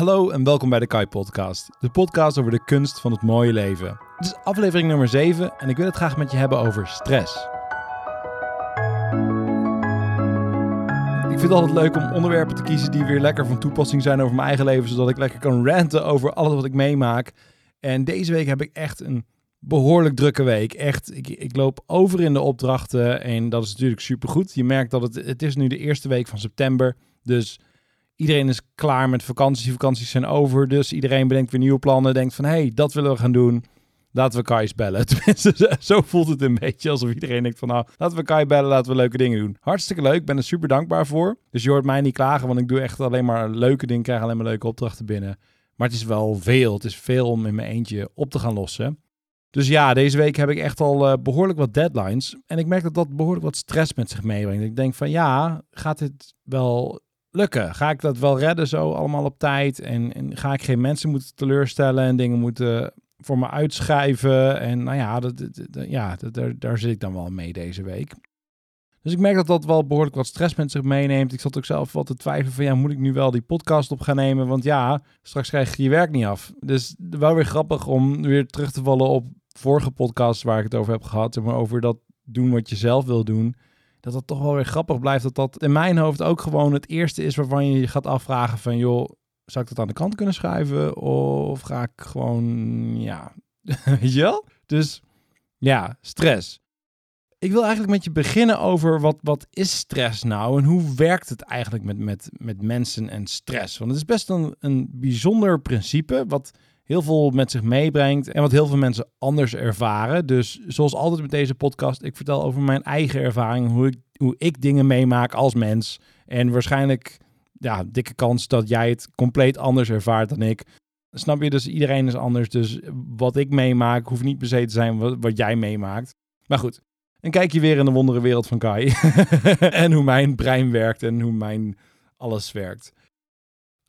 Hallo en welkom bij de Kai Podcast, de podcast over de kunst van het mooie leven. Dit is aflevering nummer 7 en ik wil het graag met je hebben over stress. Ik vind het altijd leuk om onderwerpen te kiezen die weer lekker van toepassing zijn over mijn eigen leven, zodat ik lekker kan ranten over alles wat ik meemaak. En deze week heb ik echt een behoorlijk drukke week. Echt, ik, ik loop over in de opdrachten en dat is natuurlijk supergoed. Je merkt dat het, het is nu de eerste week van september, dus Iedereen is klaar met vakanties. Vakanties zijn over. Dus iedereen bedenkt weer nieuwe plannen. Denkt van, hé, hey, dat willen we gaan doen. Laten we Kai bellen. Tenminste, zo voelt het een beetje alsof iedereen denkt van, nou, laten we Kai bellen. Laten we leuke dingen doen. Hartstikke leuk. Ben er super dankbaar voor. Dus je hoort mij niet klagen, want ik doe echt alleen maar leuke dingen. krijg alleen maar leuke opdrachten binnen. Maar het is wel veel. Het is veel om in mijn eentje op te gaan lossen. Dus ja, deze week heb ik echt al uh, behoorlijk wat deadlines. En ik merk dat dat behoorlijk wat stress met zich meebrengt. Ik denk van ja, gaat dit wel lukken? Ga ik dat wel redden zo allemaal op tijd? En, en ga ik geen mensen moeten teleurstellen en dingen moeten voor me uitschrijven? En nou ja, dat, ja daar, daar zit ik dan wel mee deze week. Dus ik merk dat dat wel behoorlijk wat stress met zich meeneemt. Ik zat ook zelf wat te twijfelen van ja, moet ik nu wel die podcast op gaan nemen? Want ja, straks krijg je je werk niet af. Dus wel weer grappig om weer terug te vallen op vorige podcasts waar ik het over heb gehad. Maar over dat doen wat je zelf wil doen dat het toch wel weer grappig blijft. Dat dat in mijn hoofd ook gewoon het eerste is waarvan je je gaat afvragen van... joh, zou ik dat aan de kant kunnen schrijven? Of ga ik gewoon, ja, weet je wel? Dus ja, stress. Ik wil eigenlijk met je beginnen over wat, wat is stress nou en hoe werkt het eigenlijk met, met, met mensen en stress? Want het is best een, een bijzonder principe wat heel veel met zich meebrengt en wat heel veel mensen anders ervaren. Dus zoals altijd met deze podcast, ik vertel over mijn eigen ervaring, hoe ik, hoe ik dingen meemaak als mens. En waarschijnlijk, ja, dikke kans dat jij het compleet anders ervaart dan ik. Snap je? Dus iedereen is anders. Dus wat ik meemaak hoeft niet per se te zijn wat, wat jij meemaakt. Maar goed, een kijkje weer in de wondere wereld van Kai. en hoe mijn brein werkt en hoe mijn alles werkt.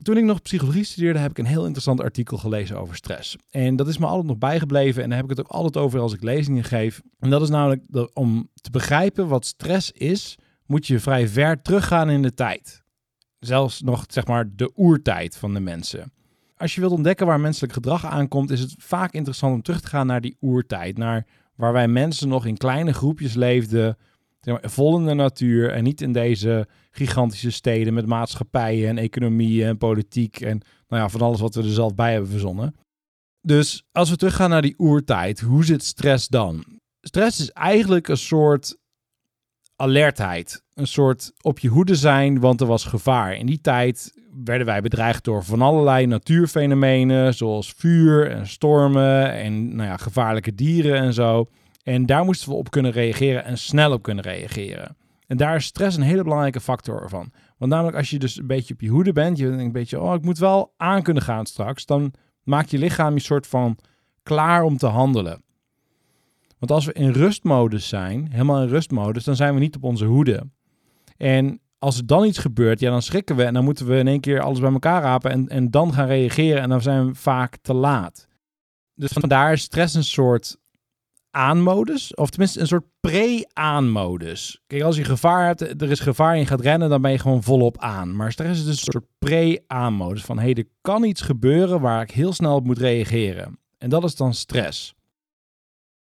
Toen ik nog psychologie studeerde, heb ik een heel interessant artikel gelezen over stress. En dat is me altijd nog bijgebleven en daar heb ik het ook altijd over als ik lezingen geef. En dat is namelijk dat om te begrijpen wat stress is, moet je vrij ver teruggaan in de tijd. Zelfs nog, zeg maar, de oertijd van de mensen. Als je wilt ontdekken waar menselijk gedrag aankomt, is het vaak interessant om terug te gaan naar die oertijd. Naar waar wij mensen nog in kleine groepjes leefden, vol in de natuur en niet in deze gigantische steden met maatschappijen en economieën en politiek en nou ja, van alles wat we er zelf bij hebben verzonnen. Dus als we teruggaan naar die oertijd, hoe zit stress dan? Stress is eigenlijk een soort alertheid, een soort op je hoede zijn, want er was gevaar. In die tijd werden wij bedreigd door van allerlei natuurfenomenen, zoals vuur en stormen en nou ja, gevaarlijke dieren en zo. En daar moesten we op kunnen reageren en snel op kunnen reageren. En daar is stress een hele belangrijke factor van. Want namelijk als je dus een beetje op je hoede bent, je denkt een beetje, oh ik moet wel aan kunnen gaan straks, dan maakt je lichaam je soort van klaar om te handelen. Want als we in rustmodus zijn, helemaal in rustmodus, dan zijn we niet op onze hoede. En als er dan iets gebeurt, ja, dan schrikken we en dan moeten we in één keer alles bij elkaar rapen en, en dan gaan reageren en dan zijn we vaak te laat. Dus vandaar is stress een soort aanmodus. Of tenminste een soort pre-aanmodus. Kijk, als je gevaar hebt, er is gevaar en je gaat rennen, dan ben je gewoon volop aan. Maar stress is dus een soort pre-aanmodus. Van, hey, er kan iets gebeuren waar ik heel snel op moet reageren. En dat is dan stress.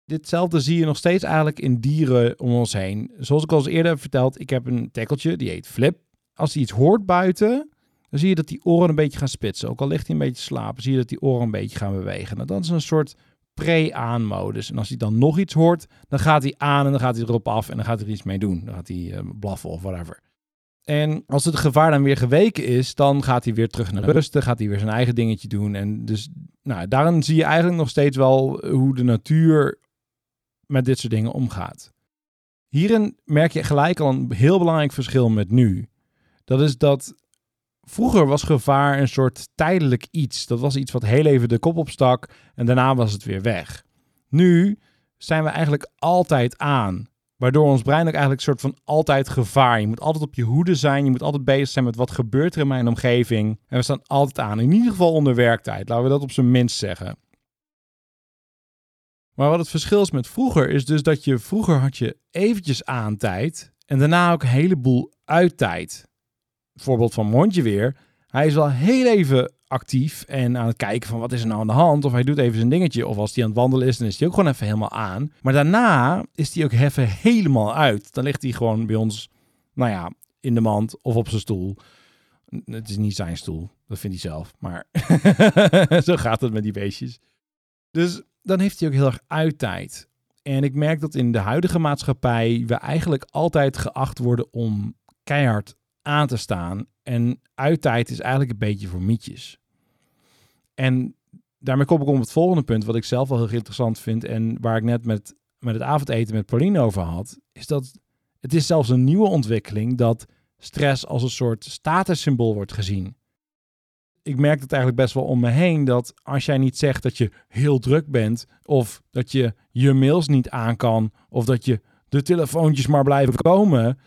Ditzelfde zie je nog steeds eigenlijk in dieren om ons heen. Zoals ik al eens eerder heb verteld, ik heb een tekkeltje, die heet Flip. Als hij iets hoort buiten, dan zie je dat die oren een beetje gaan spitsen. Ook al ligt hij een beetje slapen, zie je dat die oren een beetje gaan bewegen. Nou, dat is een soort pre-aan-modus. En als hij dan nog iets hoort, dan gaat hij aan en dan gaat hij erop af en dan gaat hij er iets mee doen. Dan gaat hij uh, blaffen of whatever. En als het gevaar dan weer geweken is, dan gaat hij weer terug naar rusten, gaat hij weer zijn eigen dingetje doen. En dus nou, daarin zie je eigenlijk nog steeds wel hoe de natuur met dit soort dingen omgaat. Hierin merk je gelijk al een heel belangrijk verschil met nu. Dat is dat Vroeger was gevaar een soort tijdelijk iets. Dat was iets wat heel even de kop opstak en daarna was het weer weg. Nu zijn we eigenlijk altijd aan. Waardoor ons brein ook eigenlijk een soort van altijd gevaar. Je moet altijd op je hoede zijn. Je moet altijd bezig zijn met wat gebeurt er in mijn omgeving. En we staan altijd aan. In ieder geval onder werktijd. Laten we dat op zijn minst zeggen. Maar wat het verschil is met vroeger is dus dat je vroeger had je eventjes aan tijd. En daarna ook een heleboel uit tijd voorbeeld van Mondje weer. Hij is wel heel even actief en aan het kijken van wat is er nou aan de hand. Of hij doet even zijn dingetje. Of als hij aan het wandelen is, dan is hij ook gewoon even helemaal aan. Maar daarna is hij ook even helemaal uit. Dan ligt hij gewoon bij ons, nou ja, in de mand of op zijn stoel. Het is niet zijn stoel, dat vindt hij zelf. Maar zo gaat het met die beestjes. Dus dan heeft hij ook heel erg uittijd. En ik merk dat in de huidige maatschappij we eigenlijk altijd geacht worden om keihard aan te staan. En uittijd is eigenlijk een beetje voor mietjes. En daarmee kom ik op het volgende punt, wat ik zelf wel heel interessant vind. En waar ik net met, met het avondeten met Pauline over had. Is dat het is zelfs een nieuwe ontwikkeling dat stress als een soort statussymbool wordt gezien. Ik merk het eigenlijk best wel om me heen dat als jij niet zegt dat je heel druk bent, of dat je je mails niet aan kan, of dat je de telefoontjes maar blijven komen,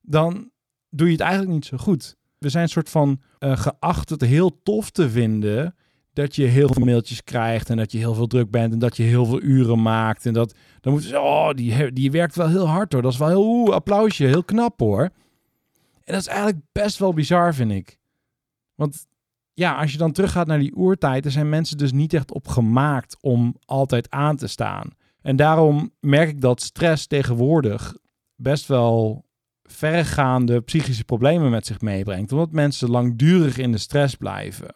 dan doe je het eigenlijk niet zo goed. We zijn een soort van uh, geacht het heel tof te vinden dat je heel veel mailtjes krijgt en dat je heel veel druk bent en dat je heel veel uren maakt. En dat dan moeten ze, oh, die, die werkt wel heel hard hoor. Dat is wel heel, applausje, heel knap hoor. En dat is eigenlijk best wel bizar, vind ik. Want ja, als je dan teruggaat naar die oertijd, er zijn mensen dus niet echt op gemaakt om altijd aan te staan. En daarom merk ik dat stress tegenwoordig best wel verregaande psychische problemen met zich meebrengt, omdat mensen langdurig in de stress blijven.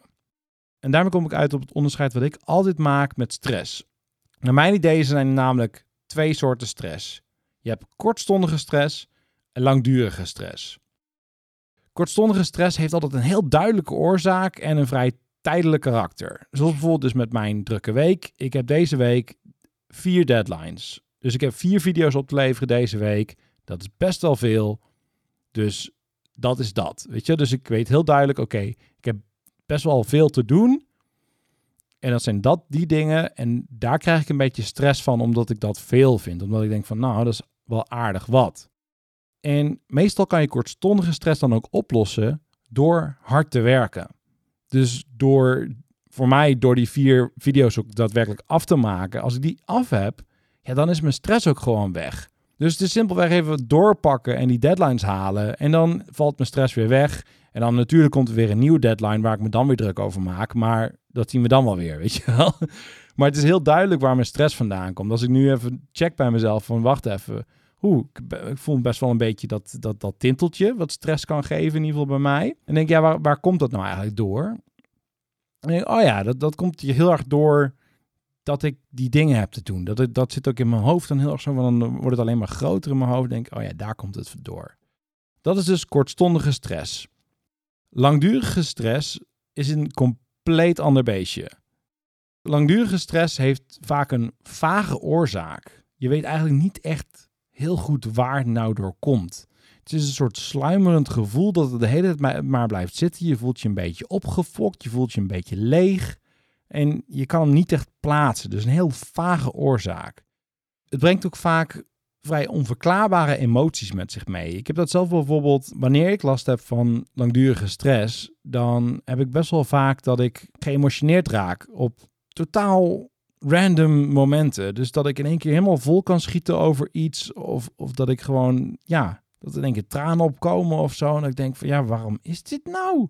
En daarmee kom ik uit op het onderscheid wat ik altijd maak met stress. Naar mijn idee zijn er namelijk twee soorten stress. Je hebt kortstondige stress en langdurige stress. Kortstondige stress heeft altijd een heel duidelijke oorzaak en een vrij tijdelijk karakter. Zoals bijvoorbeeld dus met mijn drukke week. Ik heb deze week vier deadlines. Dus ik heb vier video's op te leveren deze week. Dat is best wel veel. Dus dat is dat. Weet je, dus ik weet heel duidelijk: oké, ik heb best wel veel te doen. En dat zijn dat die dingen. En daar krijg ik een beetje stress van, omdat ik dat veel vind. Omdat ik denk van, nou, dat is wel aardig wat. En meestal kan je kortstondige stress dan ook oplossen door hard te werken. Dus door, voor mij, door die vier video's ook daadwerkelijk af te maken. Als ik die af heb, ja, dan is mijn stress ook gewoon weg. Dus het is simpelweg even doorpakken en die deadlines halen. En dan valt mijn stress weer weg. En dan natuurlijk komt er weer een nieuwe deadline waar ik me dan weer druk over maak. Maar dat zien we dan wel weer, weet je wel. Maar het is heel duidelijk waar mijn stress vandaan komt. Als ik nu even check bij mezelf van wacht even. Oeh, ik voel best wel een beetje dat, dat, dat tinteltje wat stress kan geven, in ieder geval bij mij. En denk, ja, waar, waar komt dat nou eigenlijk door? En oh ja, dat, dat komt heel erg door dat ik die dingen heb te doen. Dat, dat zit ook in mijn hoofd dan heel erg zo, dan wordt het alleen maar groter in mijn hoofd. Denk, oh ja, daar komt het door. Dat is dus kortstondige stress. Langdurige stress is een compleet ander beestje. Langdurige stress heeft vaak een vage oorzaak. Je weet eigenlijk niet echt heel goed waar het nou door komt. Het is een soort sluimerend gevoel dat het de hele tijd maar blijft zitten. Je voelt je een beetje opgefokt, je voelt je een beetje leeg. En je kan hem niet echt plaatsen. Dus een heel vage oorzaak. Het brengt ook vaak vrij onverklaarbare emoties met zich mee. Ik heb dat zelf bijvoorbeeld, wanneer ik last heb van langdurige stress, dan heb ik best wel vaak dat ik geëmotioneerd raak op totaal random momenten. Dus dat ik in één keer helemaal vol kan schieten over iets, of, of dat ik gewoon, ja, dat er in één keer tranen opkomen of zo. En ik denk van, ja, waarom is dit nou?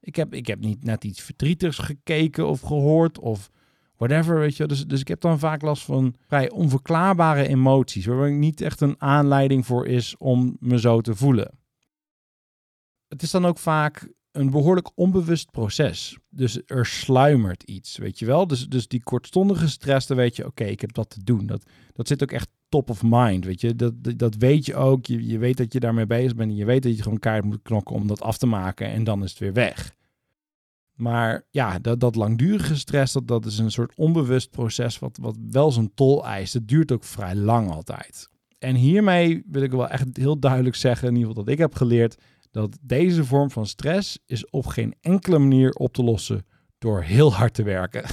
Ik heb, ik heb niet net iets verdrietigs gekeken of gehoord of whatever, weet je. Dus, dus ik heb dan vaak last van vrij onverklaarbare emoties, waar niet echt een aanleiding voor is om me zo te voelen. Het is dan ook vaak een behoorlijk onbewust proces. Dus er sluimert iets, weet je wel. Dus, dus die kortstondige stress, dan weet je, oké, ik heb dat te doen. Dat, dat zit ook echt top of mind, weet je. Dat, dat, weet je ook. Je, je weet dat je daarmee bezig bent. En je weet dat je gewoon kaart moet knokken om dat af te maken. En dan is het weer weg. Maar ja, dat, dat langdurige stress, dat, dat is een soort onbewust proces wat, wat wel zijn tol eist. Het duurt ook vrij lang altijd. En hiermee wil ik wel echt heel duidelijk zeggen, in ieder geval dat ik heb geleerd, dat deze vorm van stress is op geen enkele manier op te lossen door heel hard te werken.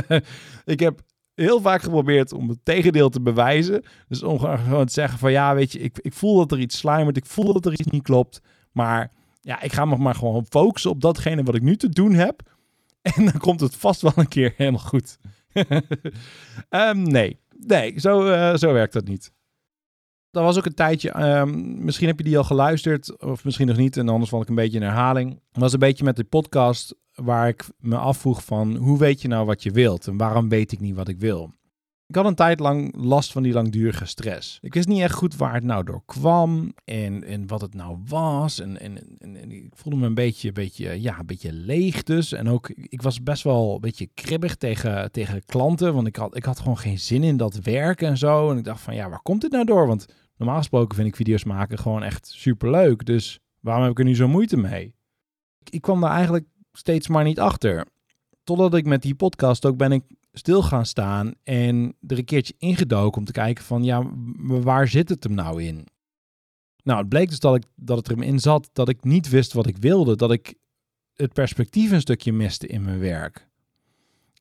ik heb heel vaak geprobeerd om het tegendeel te bewijzen. Dus om gewoon te zeggen van ja, weet je, ik, ik voel dat er iets sluimert, ik voel dat er iets niet klopt, maar ja, ik ga me maar gewoon focussen op datgene wat ik nu te doen heb. En dan komt het vast wel een keer helemaal goed. um, nee, nee, zo, uh, zo werkt dat niet. Dat was ook een tijdje, ehm, misschien heb je die al geluisterd, of misschien nog niet, en anders val ik een beetje in herhaling. Dat was een beetje met de podcast waar ik me afvroeg van, hoe weet je nou wat je wilt en waarom weet ik niet wat ik wil? Ik had een tijd lang last van die langdurige stress. Ik wist niet echt goed waar het nou door kwam en, en wat het nou was. En, en, en, ik voelde me een beetje, beetje, ja, een beetje leeg dus. En ook, ik was best wel een beetje kribbig tegen, tegen klanten, want ik had, ik had gewoon geen zin in dat werken en zo. En ik dacht van, ja, waar komt dit nou door? Want normaal gesproken vind ik video's maken gewoon echt super leuk. Dus waarom heb ik er nu zo moeite mee? Ik, kwam daar eigenlijk steeds maar niet achter. Totdat ik met die podcast ook ben ik stil gaan staan en er een keertje ingedoken om te kijken van ja, waar zit het hem nou in? Nou, het bleek dus dat, ik, dat het erin in zat dat ik niet wist wat ik wilde, dat ik het perspectief een stukje miste in mijn werk.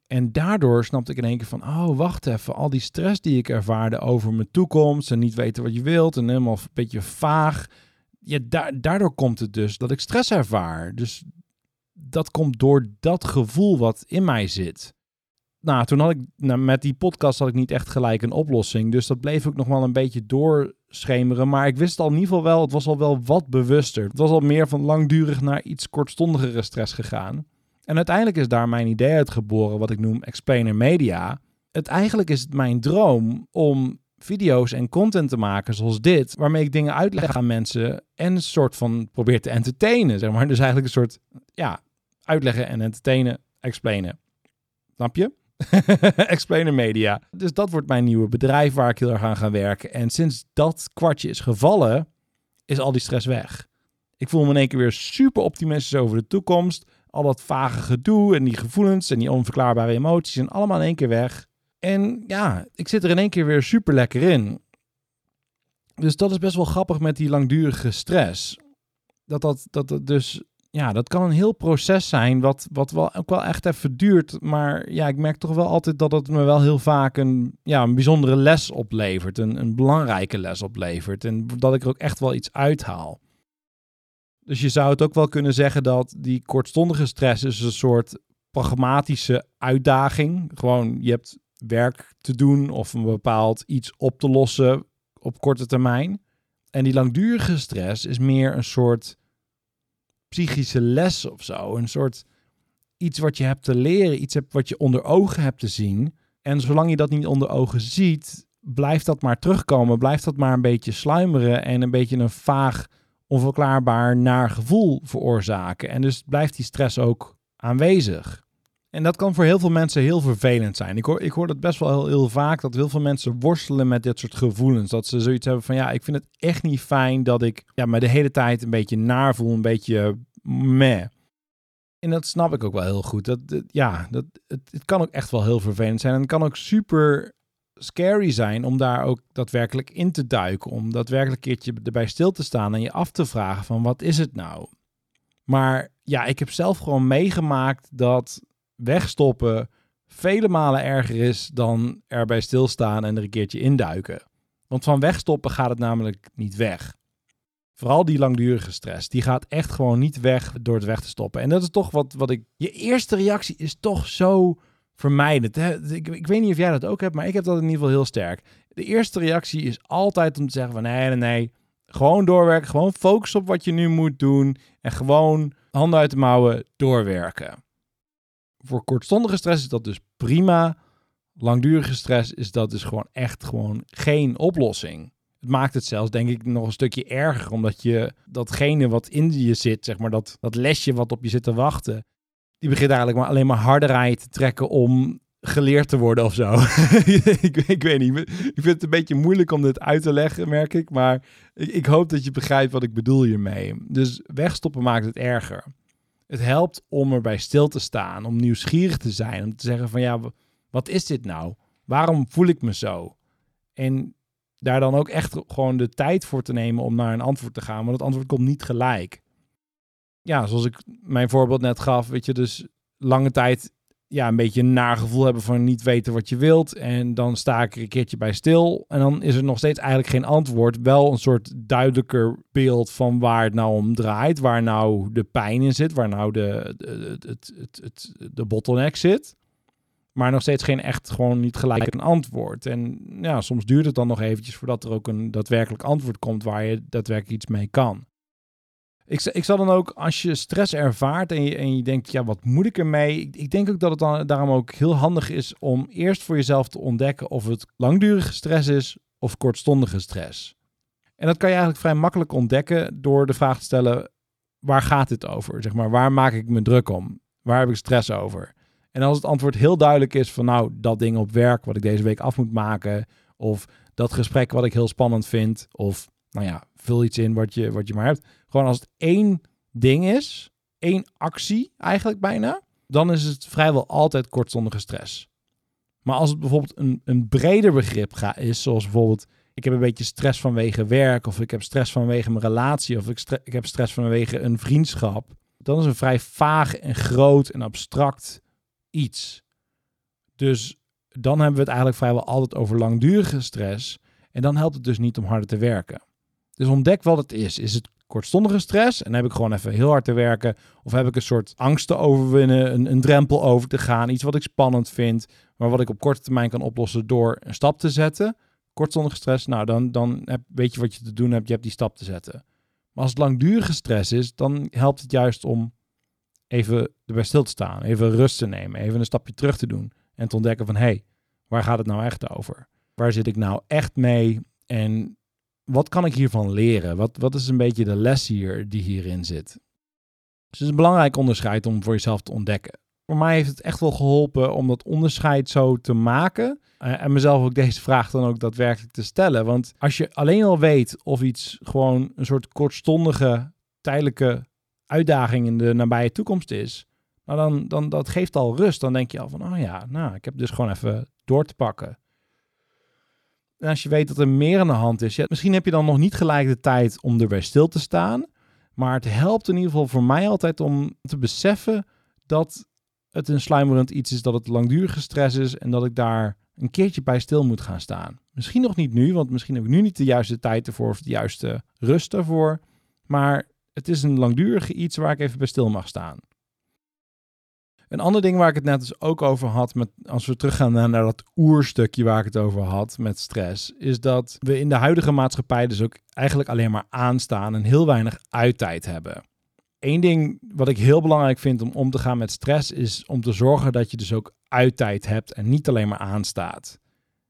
En daardoor snapte ik in één keer van, oh, wacht even, al die stress die ik ervaarde over mijn toekomst en niet weten wat je wilt en helemaal een beetje vaag. Ja, daardoor komt het dus dat ik stress ervaar. Dus dat komt door dat gevoel wat in mij zit nou, toen had ik nou, met die podcast had ik niet echt gelijk een oplossing. Dus dat bleef ook nog wel een beetje doorschemeren. Maar ik wist al in ieder geval wel, het was al wel wat bewuster. Het was al meer van langdurig naar iets kortstondigere stress gegaan. En uiteindelijk is daar mijn idee uitgeboren, wat ik noem explainer media. Het eigenlijk is het mijn droom om video's en content te maken zoals dit, waarmee ik dingen uitleg aan mensen en een soort van probeer te entertainen, zeg maar. Dus eigenlijk een soort, ja, uitleggen en entertainen, explainen. Snap je? Explainer Media. Dus dat wordt mijn nieuwe bedrijf waar ik heel erg aan ga werken. En sinds dat kwartje is gevallen, is al die stress weg. Ik voel me in één keer weer super optimistisch over de toekomst. Al dat vage gedoe en die gevoelens en die onverklaarbare emoties zijn allemaal in één keer weg. En ja, ik zit er in één keer weer super lekker in. Dus dat is best wel grappig met die langdurige stress. Dat dat, dat, dat dus ja, dat kan een heel proces zijn, wat, wat wel ook wel echt even duurt. Maar ja, ik merk toch wel altijd dat het me wel heel vaak een, ja, een bijzondere les oplevert. Een, een belangrijke les oplevert. En dat ik er ook echt wel iets uithaal. Dus je zou het ook wel kunnen zeggen dat die kortstondige stress is een soort pragmatische uitdaging. Gewoon, je hebt werk te doen of een bepaald iets op te lossen op korte termijn. En die langdurige stress is meer een soort psychische les of zo. Een soort iets wat je hebt te leren, iets wat je onder ogen hebt te zien. En zolang je dat niet onder ogen ziet, blijft dat maar terugkomen. Blijft dat maar een beetje sluimeren en een beetje een vaag, onverklaarbaar naar gevoel veroorzaken. En dus blijft die stress ook aanwezig. En dat kan voor heel veel mensen heel vervelend zijn. Ik hoor, ik hoor dat best wel heel, heel vaak, dat heel veel mensen worstelen met dit soort gevoelens. Dat ze zoiets hebben van, ja, ik vind het echt niet fijn dat ik ja, me de hele tijd een beetje naar voel, een beetje meh. En dat snap ik ook wel heel goed. Dat, ja, dat, het, het kan ook echt wel heel vervelend zijn. En het kan ook super scary zijn om daar ook daadwerkelijk in te duiken. Om daadwerkelijk een keertje erbij stil te staan en je af te vragen van wat is het nou? Maar ja, ik heb zelf gewoon meegemaakt dat wegstoppen vele malen erger is dan erbij stilstaan en er een keertje induiken. Want van wegstoppen gaat het namelijk niet weg. Vooral die langdurige stress, die gaat echt gewoon niet weg door het weg te stoppen. En dat is toch wat, wat ik. Je eerste reactie is toch zo vermijdend. Hè? Ik, ik weet niet of jij dat ook hebt, maar ik heb dat in ieder geval heel sterk. De eerste reactie is altijd om te zeggen van nee, nee, nee. Gewoon doorwerken, gewoon focus op wat je nu moet doen en gewoon handen uit de mouwen doorwerken. Voor kortstondige stress is dat dus prima. Langdurige stress is dat dus gewoon echt gewoon geen oplossing. Het maakt het zelfs, denk ik, nog een stukje erger. Omdat je datgene wat in je zit, zeg maar, dat, dat lesje wat op je zit te wachten. Die begint eigenlijk maar alleen maar harder je te trekken om geleerd te worden of zo. ik, ik, weet niet. Ik vind het een beetje moeilijk om dit uit te leggen, merk ik. Maar ik, ik hoop dat je begrijpt wat ik bedoel hiermee. Dus wegstoppen maakt het erger. Het helpt om erbij stil te staan, om nieuwsgierig te zijn, om te zeggen van ja, wat is dit nou? Waarom voel ik me zo? En daar dan ook echt gewoon de tijd voor te nemen om naar een antwoord te gaan, want het antwoord komt niet gelijk. Ja, zoals ik mijn voorbeeld net gaf, weet je, dus lange tijd ja, een beetje een naar gevoel hebben van niet weten wat je wilt. En dan sta ik er een keertje bij stil. En dan is er nog steeds eigenlijk geen antwoord. Wel een soort duidelijker beeld van waar het nou om draait. Waar nou de pijn in zit. Waar nou de, de, het, het, het, de bottleneck zit. maar nog steeds geen echt gewoon niet gelijk een antwoord. En ja, soms duurt het dan nog eventjes voordat er ook een daadwerkelijk antwoord komt waar je daadwerkelijk iets mee kan. Ik, ik zal dan ook, als je stress ervaart en je, en je denkt, ja, wat moet ik ermee? Ik, ik denk ook dat het dan daarom ook heel handig is om eerst voor jezelf te ontdekken of het langdurige stress is of kortstondige stress. En dat kan je eigenlijk vrij makkelijk ontdekken door de vraag te stellen: waar gaat dit over? Zeg maar, waar maak ik me druk om? Waar heb ik stress over? En als het antwoord heel duidelijk is van nou, dat ding op werk wat ik deze week af moet maken, of dat gesprek wat ik heel spannend vind, of nou ja, vul iets in wat je, wat je maar hebt. Gewoon als het één ding is, één actie eigenlijk bijna, dan is het vrijwel altijd kortstondige stress. Maar als het bijvoorbeeld een, een breder begrip ga, is, zoals bijvoorbeeld ik heb een beetje stress vanwege werk, of ik heb stress vanwege mijn relatie, of ik, ik heb stress vanwege een vriendschap, dan is een vrij vaag en groot en abstract iets. Dus dan hebben we het eigenlijk vrijwel altijd over langdurige stress. En dan helpt het dus niet om harder te werken. Dus ontdek wat het is. Is het kortstondige stress en heb ik gewoon even heel hard te werken? Of heb ik een soort angst te overwinnen, een, een drempel over te gaan, iets wat ik spannend vind, maar wat ik op korte termijn kan oplossen door een stap te zetten? Kortstondige stress, nou dan, dan heb, weet je wat je te doen hebt, je hebt die stap te zetten. Maar als het langdurige stress is, dan helpt het juist om even erbij stil te staan, even rust te nemen, even een stapje terug te doen en te ontdekken van hé, hey, waar gaat het nou echt over? Waar zit ik nou echt mee? En wat kan ik hiervan leren? Wat, wat is een beetje de les hier die hierin zit? Dus het is een belangrijk onderscheid om voor jezelf te ontdekken. Voor mij heeft het echt wel geholpen om dat onderscheid zo te maken. Uh, en mezelf ook deze vraag dan ook daadwerkelijk te stellen. Want als je alleen al weet of iets gewoon een soort kortstondige, tijdelijke uitdaging in de nabije toekomst is, nou dan, dan dat geeft al rust. Dan denk je al van, oh ja, nou, ik heb dus gewoon even door te pakken. En als je weet dat er meer aan de hand is, ja, misschien heb je dan nog niet gelijk de tijd om erbij stil te staan. Maar het helpt in ieder geval voor mij altijd om te beseffen dat het een sluimerend iets is, dat het langdurige stress is en dat ik daar een keertje bij stil moet gaan staan. Misschien nog niet nu, want misschien heb ik nu niet de juiste tijd ervoor of de juiste rust ervoor. Maar het is een langdurige iets waar ik even bij stil mag staan. Een ander ding waar ik het net dus ook over had, met, als we teruggaan naar, naar dat oerstukje waar ik het over had met stress, is dat we in de huidige maatschappij dus ook eigenlijk alleen maar aanstaan en heel weinig uittijd hebben. Eén ding wat ik heel belangrijk vind om om te gaan met stress is om te zorgen dat je dus ook uittijd hebt en niet alleen maar aanstaat.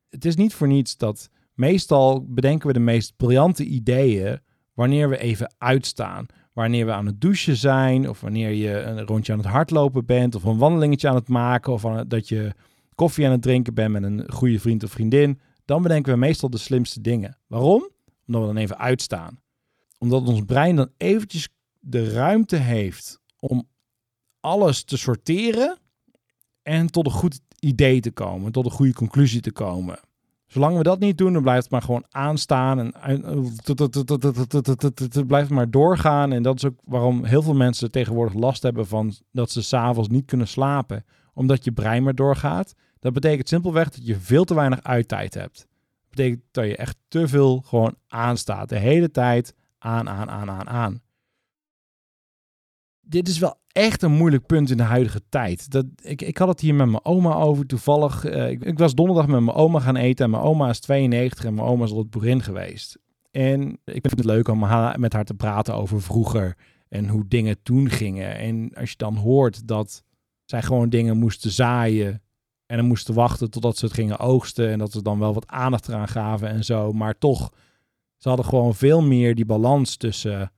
Het is niet voor niets dat meestal bedenken we de meest briljante ideeën wanneer we even uitstaan. Wanneer we aan het douchen zijn, of wanneer je een rondje aan het hardlopen bent, of een wandelingetje aan het maken, of dat je koffie aan het drinken bent met een goede vriend of vriendin, dan bedenken we meestal de slimste dingen. Waarom? Omdat we dan even uitstaan. Omdat ons brein dan eventjes de ruimte heeft om alles te sorteren en tot een goed idee te komen, tot een goede conclusie te komen. Zolang we dat niet doen, dan blijft het maar gewoon aanstaan en het blijft maar doorgaan. En dat is ook waarom heel veel mensen tegenwoordig last hebben van dat ze s'avonds niet kunnen slapen, omdat je brein maar doorgaat. Dat betekent simpelweg dat je veel te weinig uittijd hebt. Dat betekent dat je echt te veel gewoon aanstaat. De hele tijd aan, aan, aan, aan, aan dit is wel echt een moeilijk punt in de huidige tijd. Dat, ik, ik had het hier met mijn oma over toevallig. Uh, ik, was donderdag met mijn oma gaan eten. En mijn oma is 92 en mijn oma is altijd boerin geweest. En ik vind het leuk om met haar te praten over vroeger en hoe dingen toen gingen. En als je dan hoort dat zij gewoon dingen moesten zaaien en dan moesten wachten totdat ze het gingen oogsten en dat ze dan wel wat aandacht eraan gaven en zo. Maar toch, ze hadden gewoon veel meer die balans tussen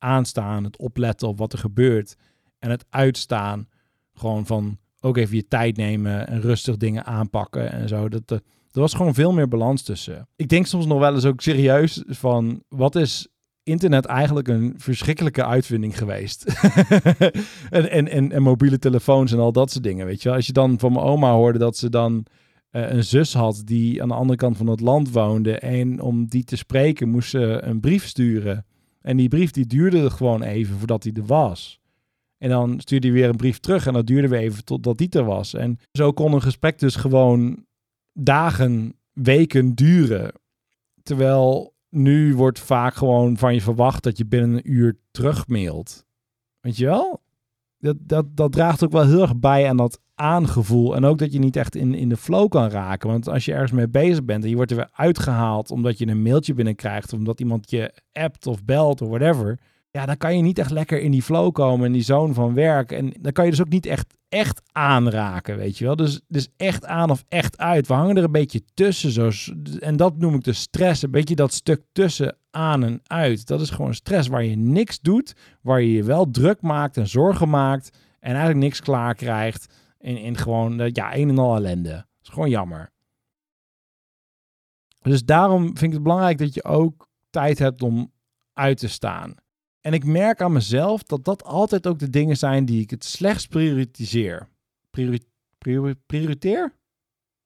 aanstaan, het opletten op wat er gebeurt en het uitstaan. Gewoon van ook even je tijd nemen en rustig dingen aanpakken en zo. Dat, er was gewoon veel meer balans tussen. Ik denk soms nog wel eens ook serieus van wat is internet eigenlijk een verschrikkelijke uitvinding geweest. en, en, en, mobiele telefoons en al dat soort dingen. Weet je, als je dan van mijn oma hoorde dat ze dan uh, een zus had die aan de andere kant van het land woonde. En om die te spreken moest ze een brief sturen. En die brief die duurde gewoon even voordat hij er was. En dan stuurde hij weer een brief terug en dat duurde weer even totdat die er was. En zo kon een gesprek dus gewoon dagen, weken duren. Terwijl nu wordt vaak gewoon van je verwacht dat je binnen een uur terugmailt. Weet je wel? Dat, dat, dat draagt ook wel heel erg bij aan dat aangevoel. En ook dat je niet echt in, in de flow kan raken. Want als je ergens mee bezig bent en je wordt er weer uitgehaald omdat je een mailtje binnenkrijgt, omdat iemand je appt of belt of whatever. Ja, dan kan je niet echt lekker in die flow komen, in die zone van werk. En dan kan je dus ook niet echt, echt aanraken, weet je wel. Dus, dus echt aan of echt uit. We hangen er een beetje tussen. Zo, en dat noem ik de stress. Een beetje dat stuk tussen aan en uit. Dat is gewoon stress waar je niks doet, waar je je wel druk maakt en zorgen maakt en eigenlijk niks klaar krijgt. In, in gewoon, ja, een en al ellende. Dat is gewoon jammer. Dus daarom vind ik het belangrijk dat je ook tijd hebt om uit te staan. En ik merk aan mezelf dat dat altijd ook de dingen zijn die ik het slechtst prioritiseer. Priori priori prioriteer?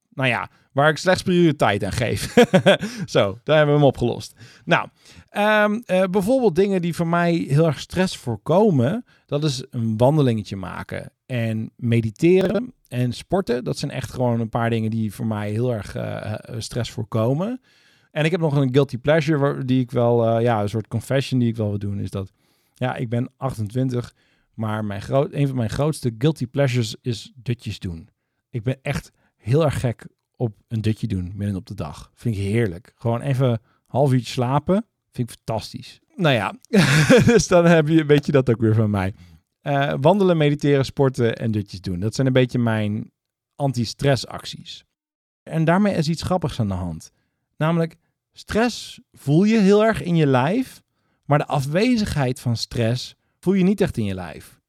Nou ja, waar ik slechts prioriteit aan geef. Zo, daar hebben we hem opgelost. Nou, um, uh, bijvoorbeeld dingen die voor mij heel erg stress voorkomen. Dat is een wandelingetje maken en mediteren en sporten. Dat zijn echt gewoon een paar dingen die voor mij heel erg uh, stress voorkomen. En ik heb nog een guilty pleasure die ik wel, uh, ja, een soort confession die ik wel wil doen. Is dat, ja, ik ben 28, maar mijn groot, een van mijn grootste guilty pleasures is dutjes doen. Ik ben echt heel erg gek op een dutje doen midden op de dag. Vind ik heerlijk. Gewoon even half uurtje slapen. Vind ik fantastisch. Nou ja, dus dan heb je een beetje dat ook weer van mij. Uh, wandelen, mediteren, sporten en dutjes doen. Dat zijn een beetje mijn anti-stress En daarmee is iets grappigs aan de hand. Namelijk, stress voel je heel erg in je lijf, maar de afwezigheid van stress voel je niet echt in je lijf.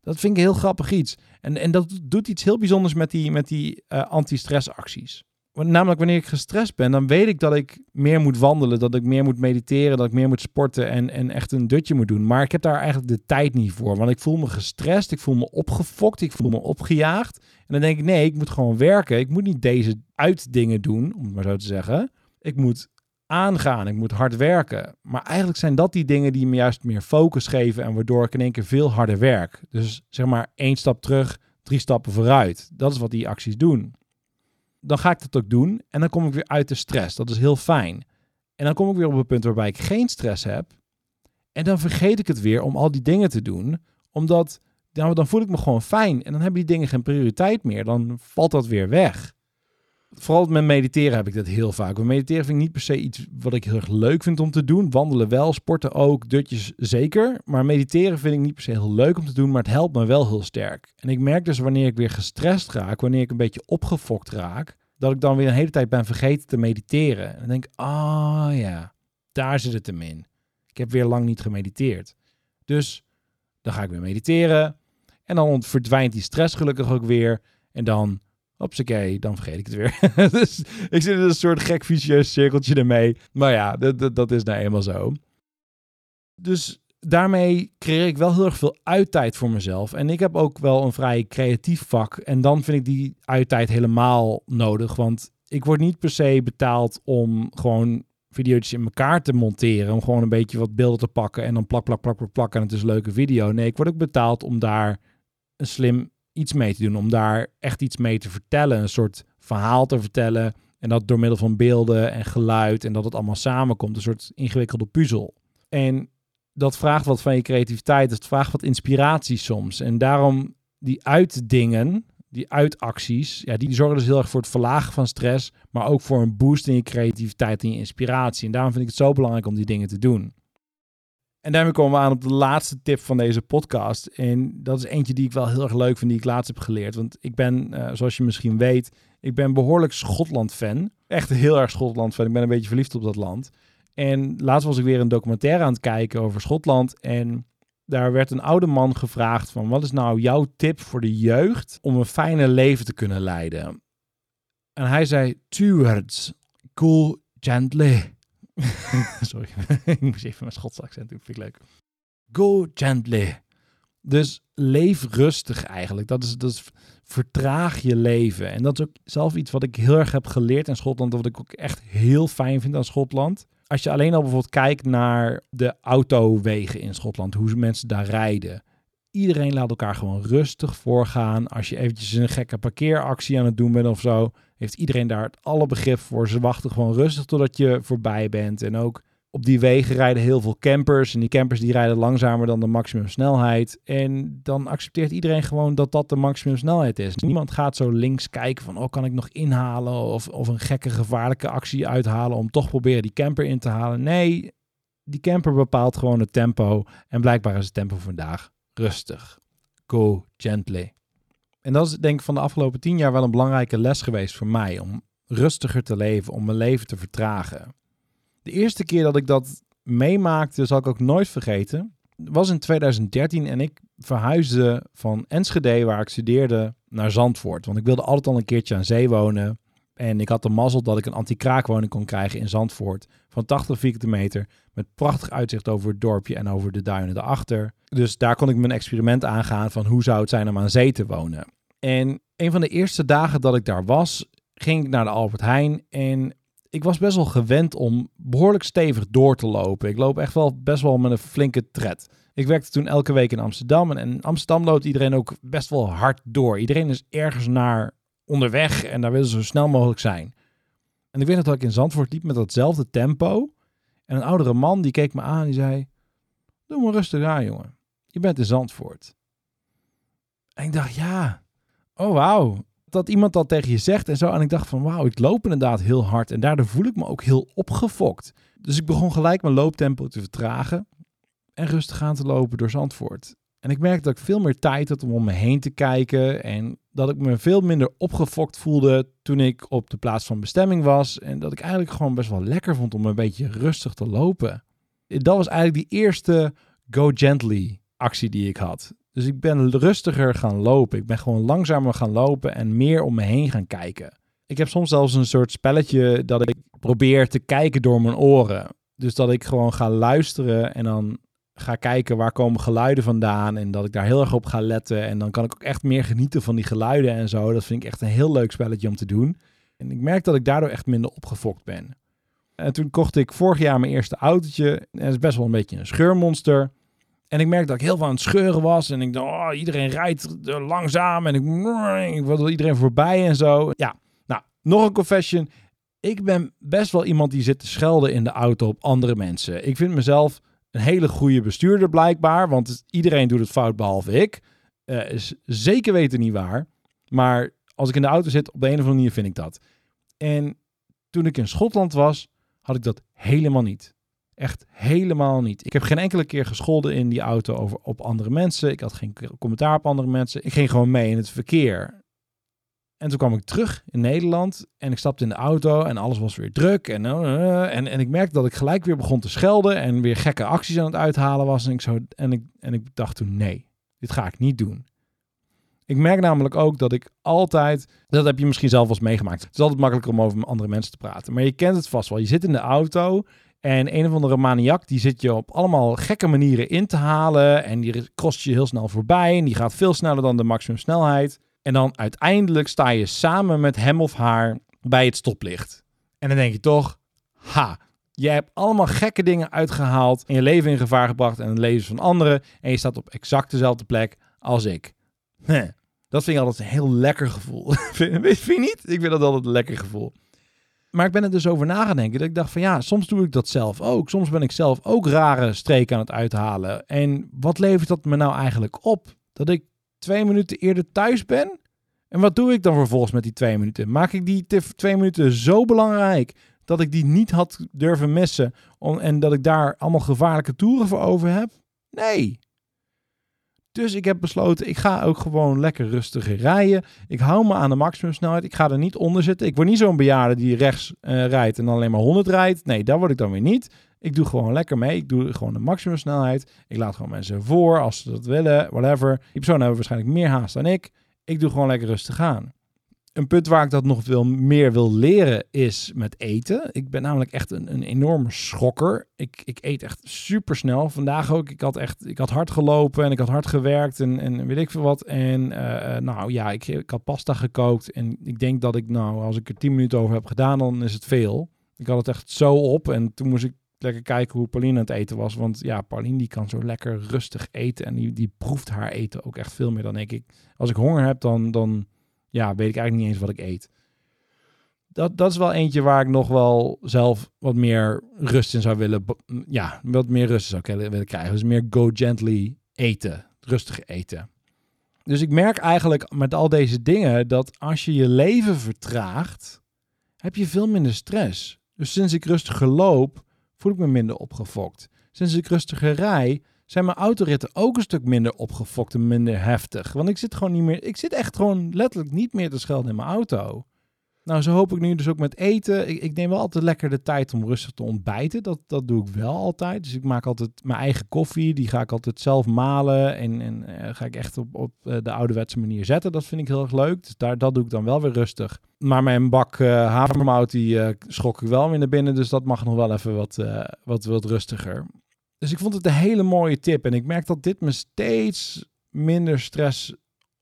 Dat vind ik een heel grappig iets. En, en dat doet iets heel bijzonders met die, met die uh, anti-stressacties. Namelijk wanneer ik gestrest ben, dan weet ik dat ik meer moet wandelen, dat ik meer moet mediteren, dat ik meer moet sporten en, en echt een dutje moet doen. Maar ik heb daar eigenlijk de tijd niet voor, want ik voel me gestrest, ik voel me opgefokt, ik voel me opgejaagd. En dan denk ik, nee, ik moet gewoon werken. Ik moet niet deze uitdingen doen, om het maar zo te zeggen. Ik moet aangaan, ik moet hard werken. Maar eigenlijk zijn dat die dingen die me juist meer focus geven en waardoor ik in één keer veel harder werk. Dus zeg maar één stap terug, drie stappen vooruit. Dat is wat die acties doen. Dan ga ik dat ook doen en dan kom ik weer uit de stress. Dat is heel fijn. En dan kom ik weer op een punt waarbij ik geen stress heb. En dan vergeet ik het weer om al die dingen te doen, omdat nou, dan voel ik me gewoon fijn. En dan hebben die dingen geen prioriteit meer. Dan valt dat weer weg vooral met mediteren heb ik dat heel vaak. Want mediteren vind ik niet per se iets wat ik heel erg leuk vind om te doen. Wandelen wel, sporten ook, dutjes zeker. Maar mediteren vind ik niet per se heel leuk om te doen, maar het helpt me wel heel sterk. En ik merk dus wanneer ik weer gestrest raak, wanneer ik een beetje opgefokt raak, dat ik dan weer een hele tijd ben vergeten te mediteren. En dan denk ik, ah ja, daar zit het hem in. Ik heb weer lang niet gemediteerd. Dus dan ga ik weer mediteren. En dan verdwijnt die stress gelukkig ook weer. En dan Hopsakee, dan vergeet ik het weer. dus ik zit in een soort gek vicieus cirkeltje ermee. Maar ja, dat, dat, is nou eenmaal zo. Dus daarmee creëer ik wel heel erg veel uittijd voor mezelf. En ik heb ook wel een vrij creatief vak. En dan vind ik die uittijd helemaal nodig. Want ik word niet per se betaald om gewoon video's in elkaar te monteren. Om gewoon een beetje wat beelden te pakken en dan plak, plak, plak, plak, plak. En het is een leuke video. Nee, ik word ook betaald om daar een slim iets mee te doen. Om daar echt iets mee te vertellen. Een soort verhaal te vertellen. En dat door middel van beelden en geluid. En dat het allemaal samenkomt. Een soort ingewikkelde puzzel. En dat vraagt wat van je creativiteit. Het vraagt wat inspiratie soms. En daarom die uitdingen, die uitacties, ja, die zorgen dus heel erg voor het verlagen van stress. Maar ook voor een boost in je creativiteit en je inspiratie. En daarom vind ik het zo belangrijk om die dingen te doen. En daarmee komen we aan op de laatste tip van deze podcast. En dat is eentje die ik wel heel erg leuk vind, die ik laatst heb geleerd. Want ik ben, uh, zoals je misschien weet, ik ben behoorlijk Schotland-fan. Echt heel erg Schotland-fan. Ik ben een beetje verliefd op dat land. En laatst was ik weer een documentaire aan het kijken over Schotland. En daar werd een oude man gevraagd van... wat is nou jouw tip voor de jeugd om een fijne leven te kunnen leiden? En hij zei, two words, cool gently. Sorry, ik moest even mijn Schotse accent doen, vind ik leuk. Go gently. Dus leef rustig eigenlijk. Dat is, dat is vertraag je leven. En dat is ook zelf iets wat ik heel erg heb geleerd in Schotland. Wat ik ook echt heel fijn vind aan Schotland. Als je alleen al bijvoorbeeld kijkt naar de autowegen in Schotland, hoe mensen daar rijden. Iedereen laat elkaar gewoon rustig voorgaan. Als je eventjes een gekke parkeeractie aan het doen bent of zo, heeft iedereen daar het alle begrip voor. Ze wachten gewoon rustig totdat je voorbij bent. En ook op die wegen rijden heel veel campers. En die campers die rijden langzamer dan de maximumsnelheid. En dan accepteert iedereen gewoon dat dat de maximumsnelheid is. Niemand gaat zo links kijken van, oh, kan ik nog inhalen? Of, of een gekke gevaarlijke actie uithalen om toch proberen die camper in te halen. Nee, die camper bepaalt gewoon het tempo. En blijkbaar is het tempo vandaag rustig. Go gently. En dat is denk ik van de afgelopen tien jaar wel een belangrijke les geweest voor mij. Om rustiger te leven, om mijn leven te vertragen. De eerste keer dat ik dat meemaakte, zal ik ook nooit vergeten, was in 2013 en ik verhuisde van Enschede, waar ik studeerde, naar Zandvoort. Want ik wilde altijd al een keertje aan zee wonen. En ik had de mazzel dat ik een anti-kraakwoning kon krijgen in Zandvoort. Van 80 vierkante meter. Met prachtig uitzicht over het dorpje en over de duinen erachter. Dus daar kon ik mijn experiment aangaan van hoe zou het zijn om aan zee te wonen. En een van de eerste dagen dat ik daar was, ging ik naar de Albert Heijn. En ik was best wel gewend om behoorlijk stevig door te lopen. Ik loop echt wel best wel met een flinke tred. Ik werkte toen elke week in Amsterdam. En in Amsterdam loopt iedereen ook best wel hard door. Iedereen is ergens naar onderweg en daar willen ze zo snel mogelijk zijn. En ik weet nog dat ik in Zandvoort liep met datzelfde tempo. En een oudere man die keek me aan en zei... Doe maar rustig aan, jongen. Je bent in Zandvoort. En ik dacht, ja, oh wauw dat iemand dat tegen je zegt en zo. En ik dacht van wauw, ik loop inderdaad heel hard. En daardoor voel ik me ook heel opgefokt. Dus ik begon gelijk mijn looptempo te vertragen. En rustig aan te lopen door Zandvoort. En ik merkte dat ik veel meer tijd had om om me heen te kijken. En dat ik me veel minder opgefokt voelde toen ik op de plaats van bestemming was. En dat ik eigenlijk gewoon best wel lekker vond om een beetje rustig te lopen. Dat was eigenlijk die eerste go gently actie die ik had. Dus ik ben rustiger gaan lopen. Ik ben gewoon langzamer gaan lopen en meer om me heen gaan kijken. Ik heb soms zelfs een soort spelletje dat ik probeer te kijken door mijn oren. Dus dat ik gewoon ga luisteren en dan ga kijken waar komen geluiden vandaan. En dat ik daar heel erg op ga letten. En dan kan ik ook echt meer genieten van die geluiden en zo. Dat vind ik echt een heel leuk spelletje om te doen. En ik merk dat ik daardoor echt minder opgefokt ben. En toen kocht ik vorig jaar mijn eerste autootje. En het is best wel een beetje een scheurmonster. En ik merkte dat ik heel veel aan het scheuren was. En ik dacht, oh, iedereen rijdt langzaam. En ik, ik wilde iedereen voorbij en zo. Ja, nou, nog een confession. Ik ben best wel iemand die zit te schelden in de auto op andere mensen. Ik vind mezelf een hele goede bestuurder blijkbaar. Want iedereen doet het fout behalve ik. Uh, is zeker weten niet waar. Maar als ik in de auto zit, op de een of andere manier vind ik dat. En toen ik in Schotland was, had ik dat helemaal niet. Echt helemaal niet. Ik heb geen enkele keer gescholden in die auto over, op andere mensen. Ik had geen commentaar op andere mensen. Ik ging gewoon mee in het verkeer. En toen kwam ik terug in Nederland en ik stapte in de auto en alles was weer druk. En, uh, en, en ik merkte dat ik gelijk weer begon te schelden en weer gekke acties aan het uithalen was. En ik, zo, en ik, en ik dacht toen, nee, dit ga ik niet doen. Ik merk namelijk ook dat ik altijd, dat heb je misschien zelf wel eens meegemaakt. Het is altijd makkelijker om over andere mensen te praten. Maar je kent het vast wel. Je zit in de auto en een of andere maniak, die zit je op allemaal gekke manieren in te halen. En die kost je heel snel voorbij. En die gaat veel sneller dan de maximumsnelheid. En dan uiteindelijk sta je samen met hem of haar bij het stoplicht. En dan denk je toch, ha, je hebt allemaal gekke dingen uitgehaald. En je leven in gevaar gebracht en het leven van anderen. En je staat op exact dezelfde plek als ik. Dat vind ik altijd een heel lekker gevoel. vind je niet? Ik vind dat altijd een lekker gevoel. Maar ik ben er dus over na gaan denken. Dat ik dacht van ja, soms doe ik dat zelf ook. Soms ben ik zelf ook rare streken aan het uithalen. En wat levert dat me nou eigenlijk op? Dat ik twee minuten eerder thuis ben? En wat doe ik dan vervolgens met die twee minuten? Maak ik die twee minuten zo belangrijk dat ik die niet had durven missen en dat ik daar allemaal gevaarlijke toeren voor over heb? Nee. Dus ik heb besloten, ik ga ook gewoon lekker rustig rijden. Ik hou me aan de maximumsnelheid. Ik ga er niet onder zitten. Ik word niet zo'n bejaarde die rechts uh, rijdt en dan alleen maar 100 rijdt. Nee, daar word ik dan weer niet. Ik doe gewoon lekker mee. Ik doe gewoon de maximumsnelheid. Ik laat gewoon mensen voor als ze dat willen, whatever. Die personen hebben waarschijnlijk meer haast dan ik. Ik doe gewoon lekker rustig aan een punt waar ik dat nog veel meer wil leren is met eten. Ik ben namelijk echt een, een enorme schokker. Ik, ik eet echt super snel. Vandaag ook. Ik had echt ik had hard gelopen en ik had hard gewerkt en, en weet ik veel wat. En uh, nou ja, ik, ik had pasta gekookt. En ik denk dat ik nou, als ik er 10 minuten over heb gedaan, dan is het veel. Ik had het echt zo op. En toen moest ik lekker kijken hoe Pauline aan het eten was. Want ja, Pauline die kan zo lekker rustig eten. En die, die proeft haar eten ook echt veel meer dan ik. ik als ik honger heb, dan, dan ja, weet ik eigenlijk niet eens wat ik eet. dat, dat is wel eentje waar ik nog wel zelf wat meer rust in zou willen. Ja, wat meer rust zou willen krijgen. Dus meer go gently eten. Rustig eten. Dus ik merk eigenlijk met al deze dingen dat als je je leven vertraagt, heb je veel minder stress. Dus sinds ik rustiger loop, voel ik me minder opgefokt. Sinds ik rustiger rij, zijn mijn autoritten ook een stuk minder opgefokt en minder heftig. Want ik zit gewoon niet meer, ik zit echt gewoon letterlijk niet meer te schelden in mijn auto. Nou, zo hoop ik nu dus ook met eten. Ik, ik, neem wel altijd lekker de tijd om rustig te ontbijten. Dat, dat doe ik wel altijd. Dus ik maak altijd mijn eigen koffie. Die ga ik altijd zelf malen. En, en uh, ga ik echt op, op uh, de ouderwetse manier zetten. Dat vind ik heel erg leuk. Dus daar, dat doe ik dan wel weer rustig. Maar mijn bak uh, havermout, die schok ik wel weer naar binnen. Dus dat mag nog wel even wat, wat, wat rustiger. Dus ik vond het een hele mooie tip. En ik merk dat dit me steeds minder stress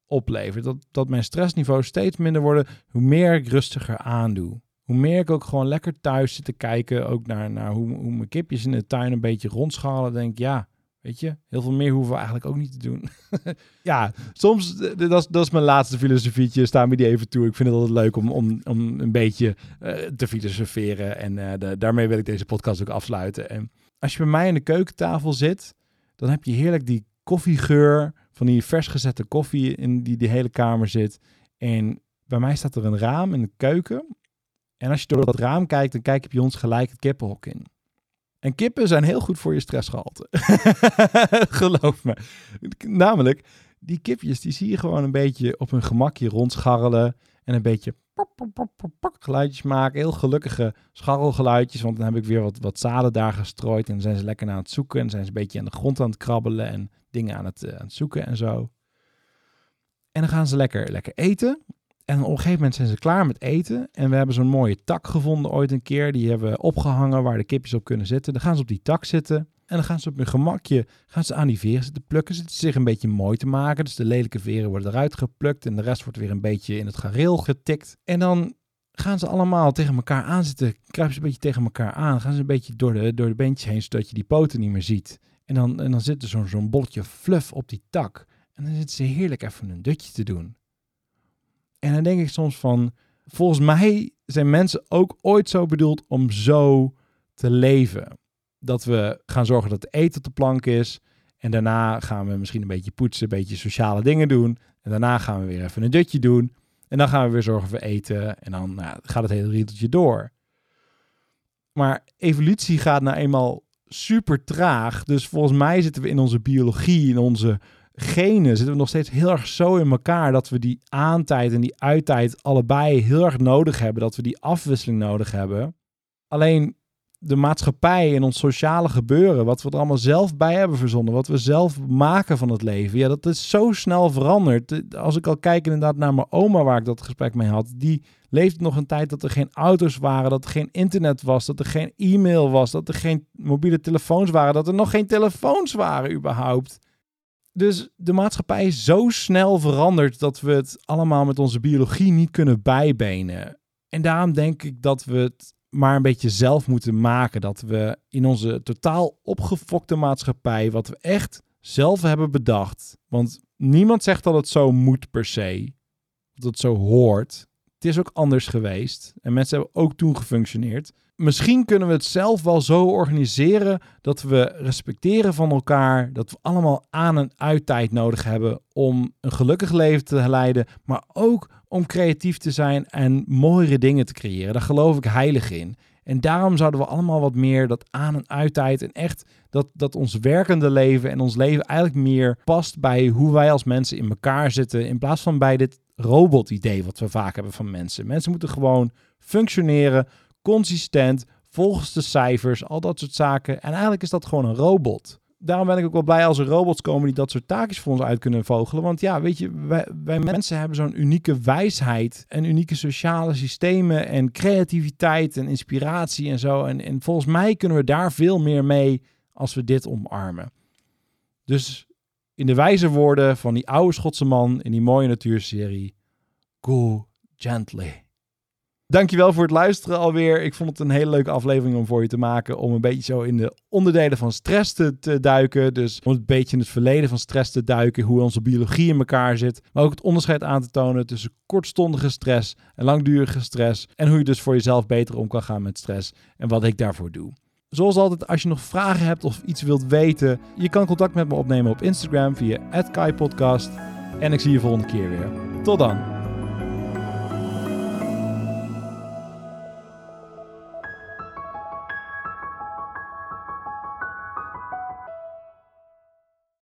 oplevert. Dat, dat mijn stressniveau steeds minder worden, hoe meer ik rustiger aandoe. Hoe meer ik ook gewoon lekker thuis zit te kijken, ook naar, naar hoe, hoe mijn kipjes in de tuin een beetje rondschalen. Denk ja, weet je, heel veel meer hoeven we eigenlijk ook niet te doen. ja, soms, dat is, dat is mijn laatste filosofietje, sta me die even toe. Ik vind het altijd leuk om, om, om een beetje uh, te filosoferen. En de, daarmee wil ik deze podcast ook afsluiten. En als je bij mij aan de keukentafel zit, dan heb je heerlijk die koffiegeur van die vers gezette koffie in die de hele kamer zit. En bij mij staat er een raam in de keuken. En als je door dat raam kijkt, dan kijk je bij ons gelijk het kippenhok in. En kippen zijn heel goed voor je stressgehalte. Geloof me. Namelijk, die kipjes die zie je gewoon een beetje op hun gemakje rondscharrelen. En een beetje geluidjes maken. Heel gelukkige scharrelgeluidjes. Want dan heb ik weer wat, wat zaden daar gestrooid. En dan zijn ze lekker aan het zoeken. En zijn ze een beetje aan de grond aan het krabbelen. En dingen aan het, uh, aan het zoeken en zo. En dan gaan ze lekker, lekker eten. En op een gegeven moment zijn ze klaar met eten. En we hebben zo'n mooie tak gevonden ooit een keer. Die hebben we opgehangen waar de kipjes op kunnen zitten. Dan gaan ze op die tak zitten. En dan gaan ze op hun gemakje gaan ze aan die veren zitten plukken. Zitten zich een beetje mooi te maken. Dus de lelijke veren worden eruit geplukt. En de rest wordt weer een beetje in het gareel getikt. En dan gaan ze allemaal tegen elkaar aan zitten. Kruipen ze een beetje tegen elkaar aan. Gaan ze een beetje door de, door de heen, zodat je die poten niet meer ziet. En dan, en dan zit er zo'n zo'n bolletje fluff op die tak. En dan zitten ze heerlijk even een dutje te doen. En dan denk ik soms van, volgens mij zijn mensen ook ooit zo bedoeld om zo te leven. Dat we gaan zorgen dat het eten op de plank is. En daarna gaan we misschien een beetje poetsen, een beetje sociale dingen doen. En daarna gaan we weer even een dutje doen. En dan gaan we weer zorgen voor eten. En dan nou, gaat het hele riedeltje door. Maar evolutie gaat nou eenmaal super traag. Dus volgens mij zitten we in onze biologie, in onze genen, zitten we nog steeds heel erg zo in elkaar dat we die aantijd en die uittijd allebei heel erg nodig hebben. Dat we die afwisseling nodig hebben. Alleen de maatschappij en ons sociale gebeuren, wat we er allemaal zelf bij hebben verzonnen, wat we zelf maken van het leven, ja, dat is zo snel veranderd. Als ik al kijk inderdaad naar mijn oma, waar ik dat gesprek mee had, die leefde nog een tijd dat er geen auto's waren, dat er geen internet was, dat er geen e-mail was, dat er geen mobiele telefoons waren, dat er nog geen telefoons waren überhaupt. Dus de maatschappij is zo snel veranderd dat we het allemaal met onze biologie niet kunnen bijbenen. En daarom denk ik dat we het maar een beetje zelf moeten maken. Dat we in onze totaal opgefokte maatschappij, wat we echt zelf hebben bedacht. Want niemand zegt dat het zo moet per se. Dat het zo hoort. Het is ook anders geweest. En mensen hebben ook toen gefunctioneerd. Misschien kunnen we het zelf wel zo organiseren dat we respecteren van elkaar. Dat we allemaal aan- en uittijd nodig hebben om een gelukkig leven te leiden. Maar ook om creatief te zijn en mooiere dingen te creëren. Daar geloof ik heilig in. En daarom zouden we allemaal wat meer dat aan- en uittijd en echt dat, dat ons werkende leven en ons leven eigenlijk meer past bij hoe wij als mensen in elkaar zitten. In plaats van bij dit robot-idee wat we vaak hebben van mensen. Mensen moeten gewoon functioneren, consistent, volgens de cijfers, al dat soort zaken. En eigenlijk is dat gewoon een robot. Daarom ben ik ook wel blij als er robots komen die dat soort taakjes voor ons uit kunnen vogelen. Want ja, weet je, wij, mensen hebben zo'n unieke wijsheid en unieke sociale systemen en creativiteit en inspiratie en zo. En, en volgens mij kunnen we daar veel meer mee als we dit omarmen. Dus in de wijze woorden van die oude Schotse man in die mooie natuurserie, go gently. Dankjewel voor het luisteren alweer. Ik vond het een hele leuke aflevering om voor je te maken. Om een beetje zo in de onderdelen van stress te, duiken. Dus om een beetje in het verleden van stress te duiken. Hoe onze biologie in elkaar zit. Maar ook het onderscheid aan te tonen tussen kortstondige stress en langdurige stress. En hoe je dus voor jezelf beter om kan gaan met stress. En wat ik daarvoor doe. Zoals altijd, als je nog vragen hebt of iets wilt weten, je kan contact met me opnemen op Instagram via @kaipodcast. En ik zie je volgende keer weer. Tot dan.